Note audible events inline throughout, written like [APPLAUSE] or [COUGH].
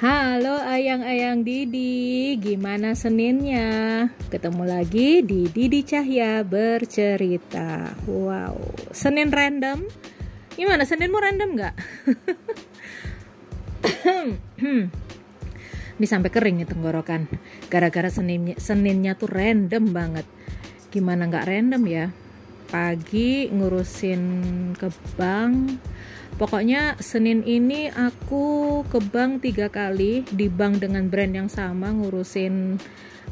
Halo ayang-ayang Didi, gimana Seninnya? Ketemu lagi di Didi Cahya bercerita. Wow, Senin random? Gimana Seninmu random nggak? [COUGHS] Ini sampai kering nih tenggorokan. Gara-gara Seninnya, Seninnya tuh random banget. Gimana nggak random ya? Pagi ngurusin ke bank, Pokoknya Senin ini aku ke bank tiga kali di bank dengan brand yang sama ngurusin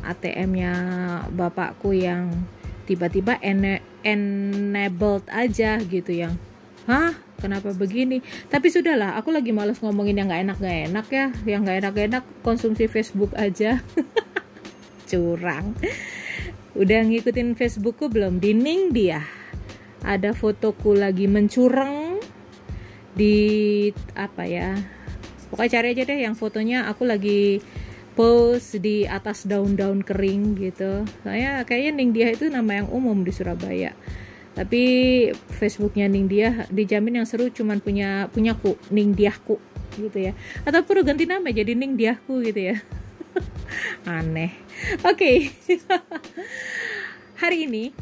ATM-nya bapakku yang tiba-tiba ene enabled aja gitu yang hah? Kenapa begini? Tapi sudahlah aku lagi males ngomongin yang nggak enak nggak enak ya. Yang nggak enak enak konsumsi Facebook aja. [LAUGHS] Curang. Udah ngikutin Facebookku belum? Dining dia. Ada fotoku lagi mencurang di apa ya pokoknya cari aja deh yang fotonya aku lagi post di atas daun-daun kering gitu. Saya kayaknya Ning Dia itu nama yang umum di Surabaya. Tapi Facebooknya Ning Dia dijamin yang seru cuman punya punya ku Ning Diahku gitu ya. Atau perlu ganti nama jadi Ning Diahku gitu ya. [LAUGHS] Aneh. Oke. Okay. [LAUGHS] hari ini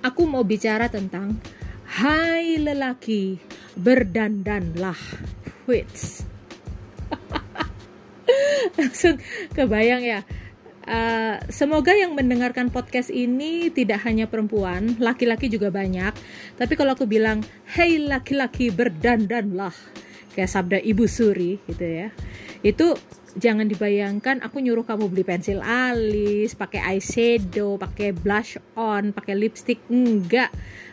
aku mau bicara tentang Hai lelaki berdandanlah wits langsung [LAUGHS] kebayang ya Uh, semoga yang mendengarkan podcast ini tidak hanya perempuan, laki-laki juga banyak. Tapi kalau aku bilang, "Hey laki-laki berdandanlah," kayak sabda Ibu Suri gitu ya. Itu jangan dibayangkan aku nyuruh kamu beli pensil alis, pakai eyeshadow, pakai blush on, pakai lipstick. Enggak.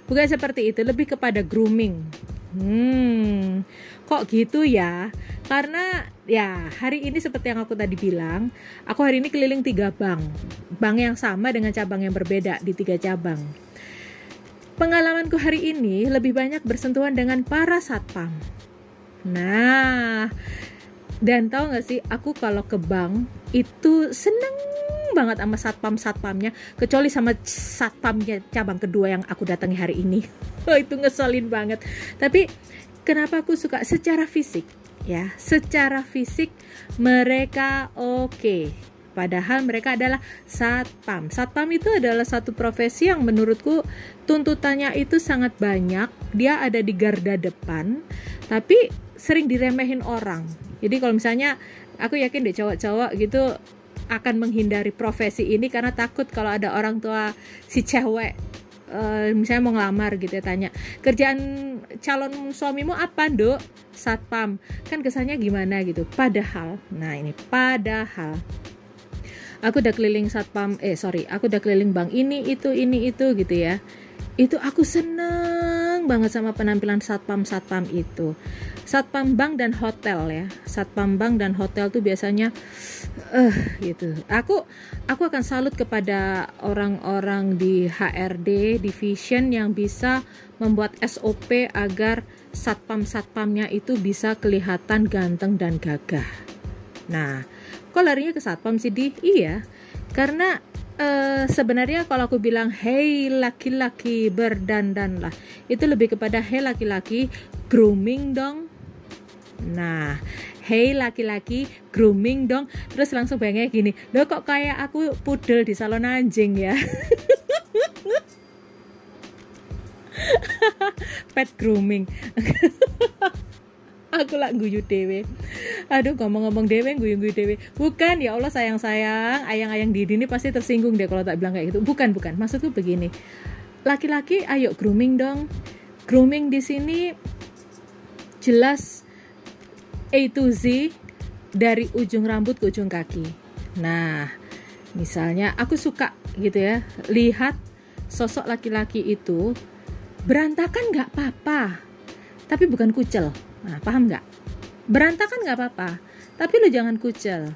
Bukan seperti itu, lebih kepada grooming Hmm, kok gitu ya? Karena ya hari ini seperti yang aku tadi bilang, aku hari ini keliling tiga bank, bank yang sama dengan cabang yang berbeda di tiga cabang. Pengalamanku hari ini lebih banyak bersentuhan dengan para satpam. Nah, dan tahu gak sih, aku kalau ke bank itu seneng banget sama satpam satpamnya, kecuali sama satpamnya cabang kedua yang aku datangi hari ini. [LAUGHS] oh itu ngeselin banget tapi kenapa aku suka secara fisik ya secara fisik mereka oke okay. Padahal mereka adalah satpam. Satpam itu adalah satu profesi yang menurutku tuntutannya itu sangat banyak. Dia ada di garda depan, tapi sering diremehin orang. Jadi kalau misalnya aku yakin deh cowok-cowok gitu akan menghindari profesi ini karena takut kalau ada orang tua si cewek uh, misalnya mau ngelamar gitu ya tanya kerjaan calon suamimu apa dok satpam. Kan kesannya gimana gitu. Padahal nah ini padahal aku udah keliling satpam eh sorry aku udah keliling bank ini itu ini itu gitu ya. Itu aku seneng banget sama penampilan satpam satpam itu. Satpam bank dan hotel ya. Satpam bank dan hotel tuh biasanya eh uh, gitu. Aku aku akan salut kepada orang-orang di HRD division yang bisa membuat SOP agar satpam satpamnya itu bisa kelihatan ganteng dan gagah. Nah kok larinya ke satpam sih di? Iya karena uh, sebenarnya kalau aku bilang hey laki-laki berdandanlah itu lebih kepada hey laki-laki grooming dong. Nah hey laki-laki grooming dong. Terus langsung bayangnya gini lo kok kayak aku pudel di salon anjing ya? [LAUGHS] Pet grooming [LAUGHS] aku lah guyu dewe aduh ngomong-ngomong dewe guyu-guyu dewe bukan ya Allah sayang-sayang ayang-ayang Didi ini pasti tersinggung deh kalau tak bilang kayak gitu. Bukan bukan. Maksudku begini. Laki-laki ayo grooming dong. Grooming di sini jelas A to Z dari ujung rambut ke ujung kaki. Nah misalnya aku suka gitu ya lihat sosok laki-laki itu berantakan nggak apa-apa. Tapi bukan kucel Nah, paham nggak? Berantakan nggak apa-apa, tapi lu jangan kucel.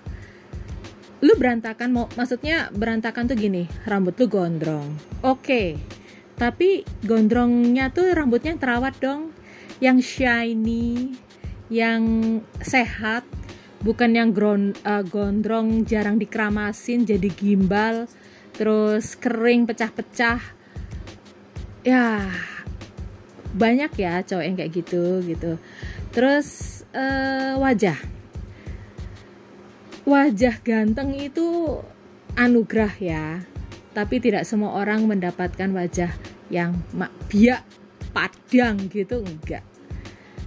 Lu berantakan mau maksudnya berantakan tuh gini, rambut lu gondrong. Oke. Okay. Tapi gondrongnya tuh rambutnya terawat dong, yang shiny, yang sehat, bukan yang gron, uh, gondrong jarang dikeramasin jadi gimbal, terus kering pecah-pecah. Ya, banyak ya cowok yang kayak gitu gitu terus uh, wajah. Wajah ganteng itu anugerah ya. Tapi tidak semua orang mendapatkan wajah yang biak padang gitu enggak.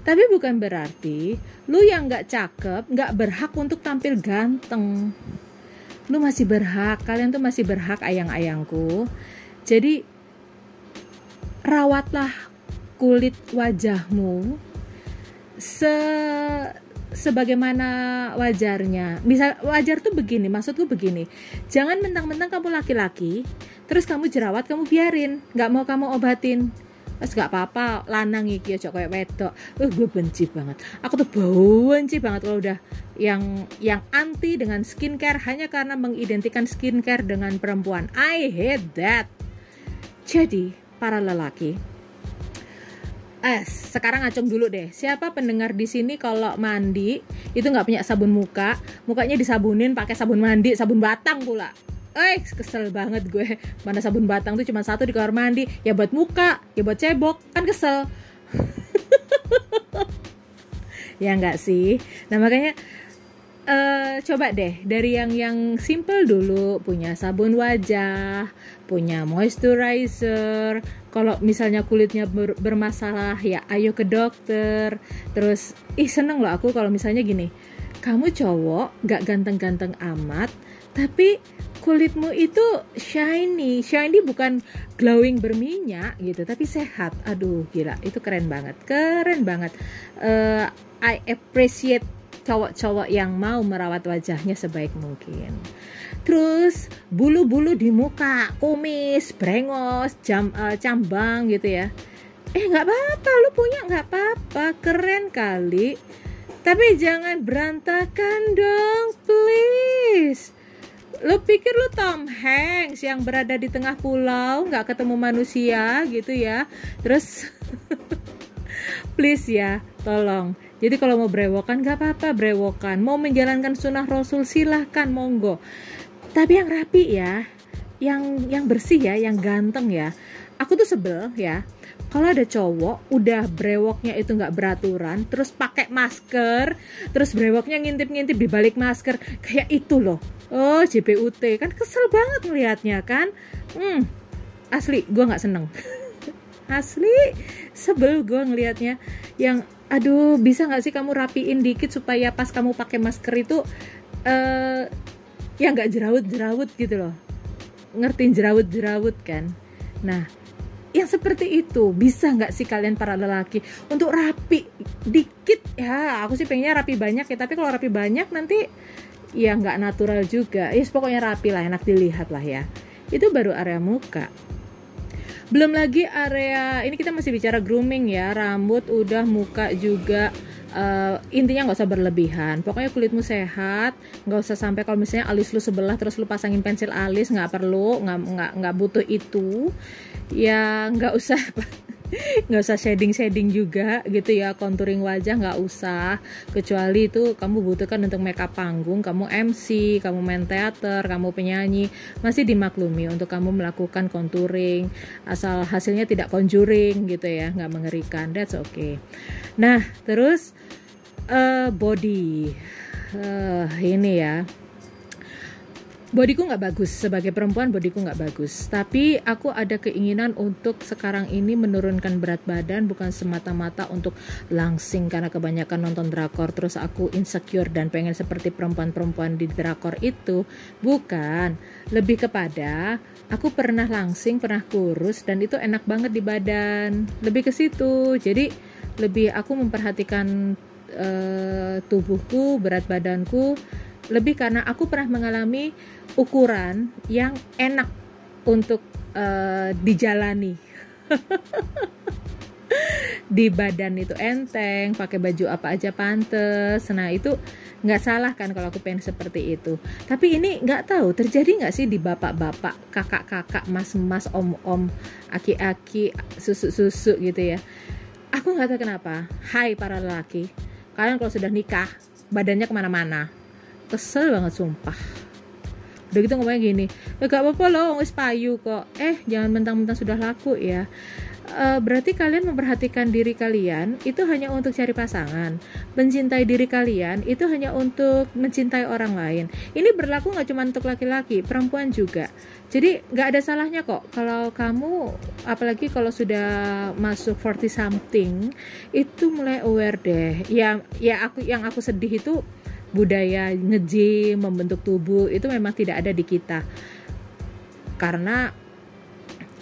Tapi bukan berarti lu yang nggak cakep nggak berhak untuk tampil ganteng. Lu masih berhak kalian tuh masih berhak ayang-ayangku. Jadi rawatlah kulit wajahmu se sebagaimana wajarnya. Misal wajar tuh begini, maksudku begini. Jangan mentang-mentang kamu laki-laki, terus kamu jerawat kamu biarin, nggak mau kamu obatin. Terus gak apa-apa, lanang iki aja kayak wedok. Uh, gue benci banget. Aku tuh benci banget kalau udah yang yang anti dengan skincare hanya karena mengidentikan skincare dengan perempuan. I hate that. Jadi, para lelaki, eh sekarang ngacung dulu deh. Siapa pendengar di sini kalau mandi itu nggak punya sabun muka mukanya disabunin pakai sabun mandi sabun batang pula. Eh kesel banget gue. Mana sabun batang tuh cuma satu di kamar mandi. Ya buat muka ya buat cebok. Kan kesel. [LAUGHS] Ya nggak sih? Nah makanya uh, coba deh. Dari yang yang simple dulu. Punya sabun wajah punya moisturizer kalau misalnya kulitnya ber bermasalah ya ayo ke dokter. Terus ih seneng loh aku kalau misalnya gini kamu cowok gak ganteng-ganteng amat tapi kulitmu itu shiny. Shiny bukan glowing berminyak gitu tapi sehat. Aduh gila itu keren banget keren banget. Uh, I appreciate cowok-cowok yang mau merawat wajahnya sebaik mungkin. Terus bulu-bulu di muka, kumis, brengos, jam, uh, cambang gitu ya. Eh nggak apa-apa, lu punya nggak apa-apa, keren kali. Tapi jangan berantakan dong, please. Lu pikir lu Tom Hanks yang berada di tengah pulau nggak ketemu manusia gitu ya? Terus [LAUGHS] please ya, tolong jadi kalau mau brewokan gak apa-apa brewokan. Mau menjalankan sunnah Rasul silahkan monggo. Tapi yang rapi ya, yang yang bersih ya, yang ganteng ya. Aku tuh sebel ya. Kalau ada cowok udah brewoknya itu nggak beraturan, terus pakai masker, terus brewoknya ngintip-ngintip di balik masker, kayak itu loh. Oh JPUT kan kesel banget melihatnya kan. Hmm, asli gue nggak seneng. [LAUGHS] asli sebel gue ngelihatnya yang aduh bisa nggak sih kamu rapiin dikit supaya pas kamu pakai masker itu uh, ya nggak jerawut-jerawut gitu loh. Ngertiin jerawut-jerawut kan. Nah yang seperti itu bisa nggak sih kalian para lelaki untuk rapi dikit? Ya aku sih pengennya rapi banyak ya tapi kalau rapi banyak nanti ya nggak natural juga. Ya yes, pokoknya rapi lah enak dilihat lah ya. Itu baru area muka. Belum lagi area ini kita masih bicara grooming ya. Rambut udah muka juga uh, intinya nggak usah berlebihan. Pokoknya kulitmu sehat nggak usah sampai kalau misalnya alis lu sebelah terus lu pasangin pensil alis nggak perlu nggak nggak nggak butuh itu. Ya nggak usah [LAUGHS] nggak usah shading shading juga gitu ya contouring wajah nggak usah. Kecuali itu kamu butuhkan untuk makeup panggung kamu MC kamu main teater kamu penyanyi masih dimaklumi untuk kamu melakukan contouring asal hasilnya tidak conjuring gitu ya nggak mengerikan that's okay. Nah terus uh, body. Uh, ini ya bodiku nggak bagus. Sebagai perempuan bodiku nggak bagus. Tapi aku ada keinginan untuk sekarang ini menurunkan berat badan bukan semata-mata untuk langsing karena kebanyakan nonton drakor. Terus aku insecure dan pengen seperti perempuan-perempuan di drakor itu. Bukan. Lebih kepada aku pernah langsing pernah kurus dan itu enak banget di badan. Lebih ke situ. Jadi lebih aku memperhatikan uh, tubuhku berat badanku lebih karena aku pernah mengalami ukuran yang enak untuk uh, dijalani. [LAUGHS] Di badan itu enteng pakai baju apa aja pantes. Nah itu nggak salah kan kalau aku pengen seperti itu. Tapi ini nggak tahu terjadi nggak sih di bapak-bapak kakak-kakak mas-mas om-om aki-aki susu-susu gitu ya? Aku nggak tahu kenapa. Hai para lelaki kalian kalau sudah nikah badannya ke mana-mana kesel banget sumpah udah gitu ngomongnya gini ya gak apa-apa loh wis payu kok eh jangan mentang-mentang sudah laku ya uh, berarti kalian memperhatikan diri kalian itu hanya untuk cari pasangan. Mencintai diri kalian itu hanya untuk mencintai orang lain. Ini berlaku nggak cuma untuk laki-laki, perempuan juga. Jadi nggak ada salahnya kok kalau kamu, apalagi kalau sudah masuk 40 something, itu mulai aware deh. Ya, ya aku yang aku sedih itu budaya ngejim membentuk tubuh itu memang tidak ada di kita. Karena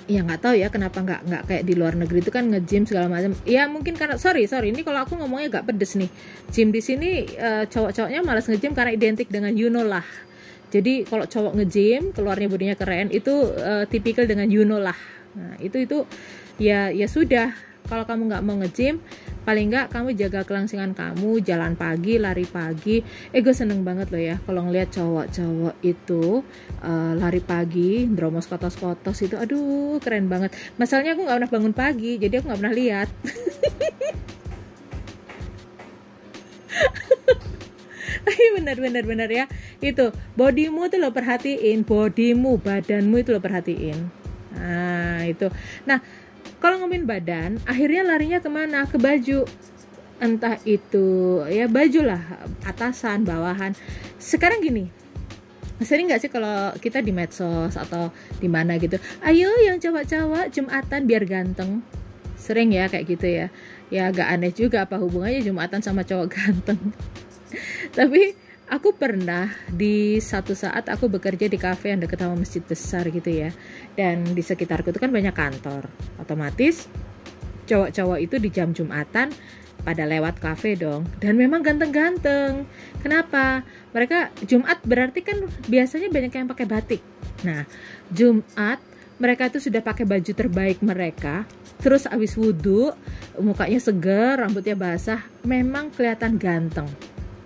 ya nggak tahu ya kenapa nggak nggak kayak di luar negeri itu kan ngejim segala macam. Ya mungkin karena sorry sorry ini kalau aku ngomongnya nggak pedes nih. Gym di sini uh, cowok-cowoknya malas ngejim karena identik dengan you know lah. Jadi kalau cowok ngejim keluarnya bodinya keren itu uh, tipikal dengan you know lah. Nah itu itu ya ya sudah. Kalau kamu nggak mau ngejim paling nggak kamu jaga kelangsungan kamu jalan pagi lari pagi. Eh gue seneng banget loh ya kalau ngeliat cowok-cowok itu uh, lari pagi dromos kotos-kotos itu aduh keren banget. Masalahnya aku nggak pernah bangun pagi jadi aku nggak pernah lihat. [LAUGHS] Tapi benar-benar benar ya. Itu bodymu tuh lo perhatiin bodymu badanmu itu lo perhatiin. Nah itu. Nah kalau ngomongin badan akhirnya larinya ke mana? Ke baju. Entah itu ya baju lah atasan bawahan. Sekarang gini sering nggak sih kalau kita di medsos atau di mana gitu ayo yang cowok-cowok jumatan biar ganteng. Sering ya kayak gitu ya. Ya agak aneh juga apa hubungannya jumatan sama cowok ganteng. [LAUGHS] Tapi aku pernah di satu saat aku bekerja di kafe yang dekat sama masjid besar gitu ya. Dan di sekitarku itu kan banyak kantor. Otomatis cowok-cowok itu di jam jumatan pada lewat kafe dong. Dan memang ganteng-ganteng. Kenapa? Mereka jumat berarti kan biasanya banyak yang pakai batik. Nah jumat mereka itu sudah pakai baju terbaik mereka. Terus abis wudhu mukanya segar rambutnya basah memang kelihatan ganteng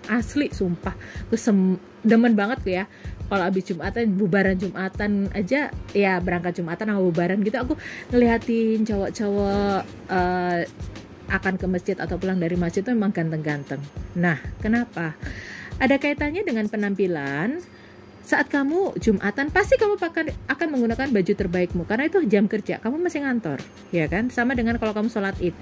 asli sumpah. Gue demen banget tuh ya kalau abis jumatan bubaran jumatan aja ya berangkat jumatan sama bubaran gitu aku ngeliatin cowok-cowok uh, akan ke masjid atau pulang dari masjid itu memang ganteng-ganteng. Nah kenapa? Ada kaitannya dengan penampilan. Saat kamu Jumatan pasti kamu akan menggunakan baju terbaikmu karena itu jam kerja kamu masih ngantor ya kan? Sama dengan kalau kamu sholat id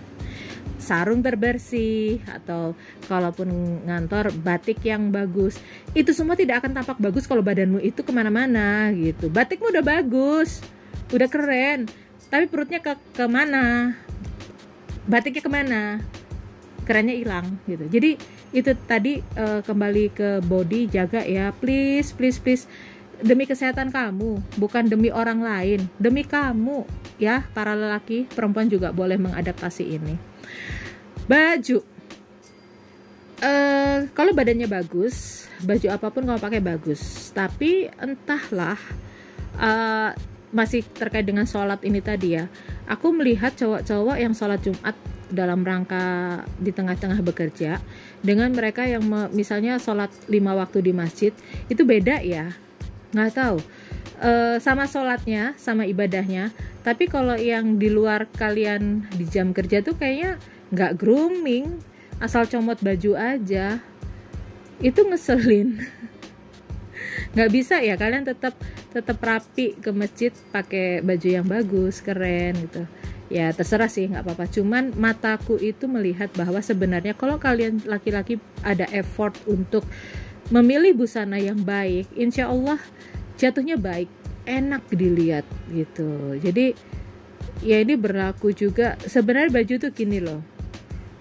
sarung terbersih atau kalaupun ngantor batik yang bagus. Itu semua tidak akan tampak bagus kalau badanmu itu ke mana-mana gitu. Batikmu udah bagus udah keren tapi perutnya ke ke mana? Batiknya ke mana? Kerennya hilang gitu. Jadi itu tadi uh, kembali ke body jaga ya. Please please please demi kesehatan kamu bukan demi orang lain. Demi kamu ya. Para lelaki perempuan juga boleh mengadaptasi ini. Baju. Uh, kalau badannya bagus baju apa pun kamu pakai bagus. Tapi entahlah uh, masih terkait dengan sholat ini tadi ya. Aku melihat cowok-cowok yang sholat jumat dalam rangka di tengah-tengah bekerja dengan mereka yang misalnya sholat lima waktu di masjid itu beda ya nggak tahu. Uh, sama sholatnya sama ibadahnya. Tapi kalau yang di luar kalian di jam kerja tuh kayaknya nggak grooming. Asal comot baju aja. Itu ngeselin. [LAUGHS] Nggak bisa ya kalian tetap tetap rapi ke masjid pakai baju yang bagus keren gitu. Ya terserah sih nggak apa-apa. Cuman mataku itu melihat bahwa sebenarnya kalau kalian laki-laki ada effort untuk memilih busana yang baik insya Allah jatuhnya baik enak dilihat gitu. Jadi ya ini berlaku juga. Sebenarnya baju tuh gini loh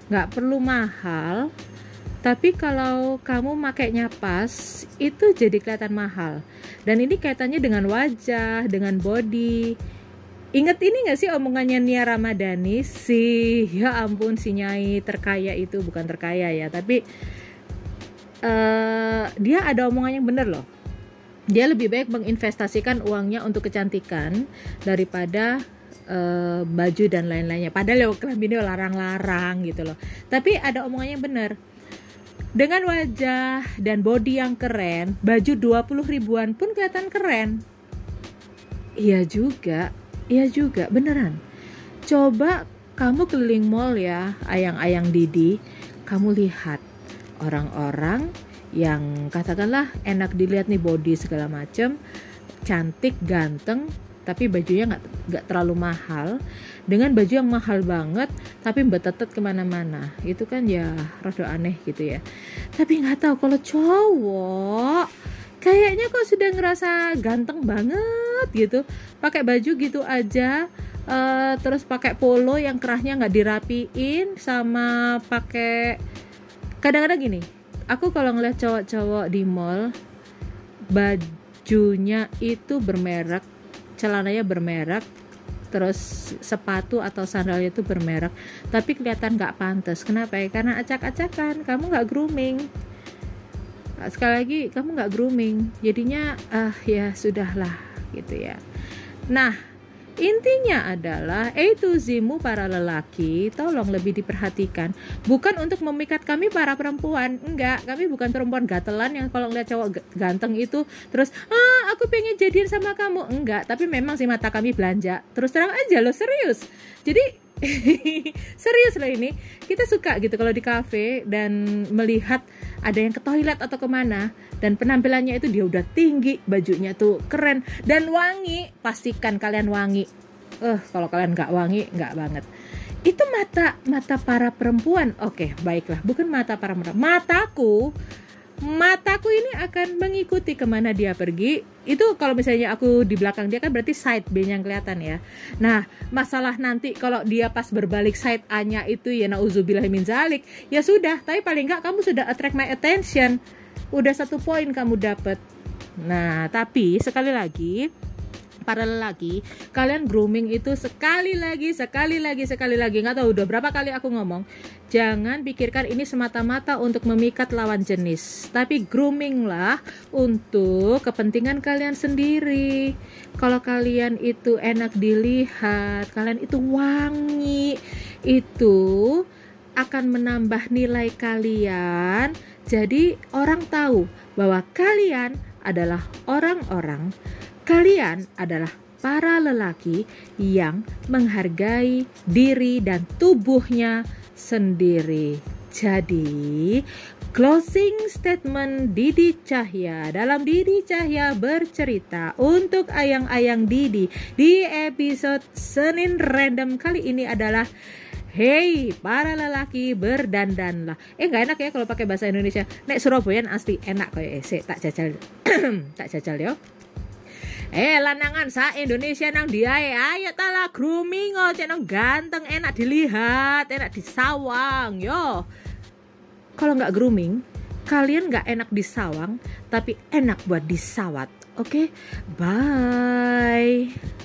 nggak perlu mahal tapi kalau kamu makainya pas itu jadi kelihatan mahal. Dan ini kaitannya dengan wajah dengan body. Ingat ini gak sih omongannya Nia Ramadhani? Si ya ampun si Nyai terkaya itu bukan terkaya ya tapi uh, dia ada omongan yang bener loh dia lebih baik menginvestasikan uangnya untuk kecantikan daripada uh, baju dan lain-lainnya. Padahal ya ini larang-larang gitu loh. Tapi ada omongannya benar. Dengan wajah dan body yang keren, baju 20 ribuan pun kelihatan keren. Iya juga, iya juga, beneran. Coba kamu keliling mall ya, ayang-ayang Didi, kamu lihat orang-orang yang katakanlah enak dilihat nih body segala macem, cantik, ganteng, tapi bajunya nggak nggak terlalu mahal. Dengan baju yang mahal banget tapi betetet ke mana-mana. Itu kan ya rada aneh gitu ya. Tapi nggak tahu kalau cowok kayaknya kok sudah ngerasa ganteng banget gitu. Pakai baju gitu aja uh, terus pakai polo yang kerahnya nggak dirapiin sama pakai kadang-kadang gini aku kalau ngeliat cowok-cowok di mall bajunya itu bermerek celananya bermerek terus sepatu atau sandalnya itu bermerek tapi kelihatan nggak pantas. Kenapa ya? Karena acak-acakan kamu nggak grooming. Sekali lagi kamu nggak grooming. Jadinya ah uh, ya sudahlah gitu ya. Nah Intinya adalah Z-mu para lelaki tolong lebih diperhatikan. Bukan untuk memikat kami para perempuan. Enggak, kami bukan perempuan gatelan yang kalau ngeliat cowok ganteng itu terus ah aku pengen jadian sama kamu. Enggak, tapi memang sih mata kami belanja. Terus terang aja lo serius. Jadi [LAUGHS] serius loh ini. Kita suka gitu kalau di cafe dan melihat ada yang ke toilet atau ke mana dan penampilannya itu dia udah tinggi bajunya tuh keren dan wangi. Pastikan kalian wangi. Eh uh, kalau kalian nggak wangi nggak banget. Itu mata mata para perempuan. Oke baiklah. Bukan mata para perempuan. Mataku mataku ini akan mengikuti ke mana dia pergi. Itu kalau misalnya aku di belakang dia kan berarti side B yang kelihatan ya. Nah masalah nanti kalau dia pas berbalik side A nya itu ya nauzubillah min zalik ya sudah tapi paling nggak kamu sudah attract my attention. Udah satu poin kamu dapat nah tapi sekali lagi para lelaki kalian grooming itu sekali lagi sekali lagi sekali lagi. Nggak tahu udah berapa kali aku ngomong jangan pikirkan ini semata-mata untuk memikat lawan jenis tapi grooming lah untuk kepentingan kalian sendiri. Kalau kalian itu enak dilihat kalian itu wangi itu akan menambah nilai kalian. Jadi orang tahu bahwa kalian adalah orang-orang Kalian adalah para lelaki yang menghargai diri dan tubuhnya sendiri. Jadi, closing statement Didi Cahya dalam Didi Cahya bercerita untuk ayang-ayang Didi di episode Senin Random kali ini adalah Hey, para lelaki berdandanlah. Eh nggak enak ya kalau pakai bahasa Indonesia. Nek Surabayan asli enak kayak eh, tak jajal. [CLEARS THROAT] tak jajal yo. Eh lanangan sa Indonesia nang dia ayo tala grooming oh nang ganteng enak dilihat enak disawang yo. Kalau nggak grooming kalian nggak enak disawang tapi enak buat disawat oke? Okay? bye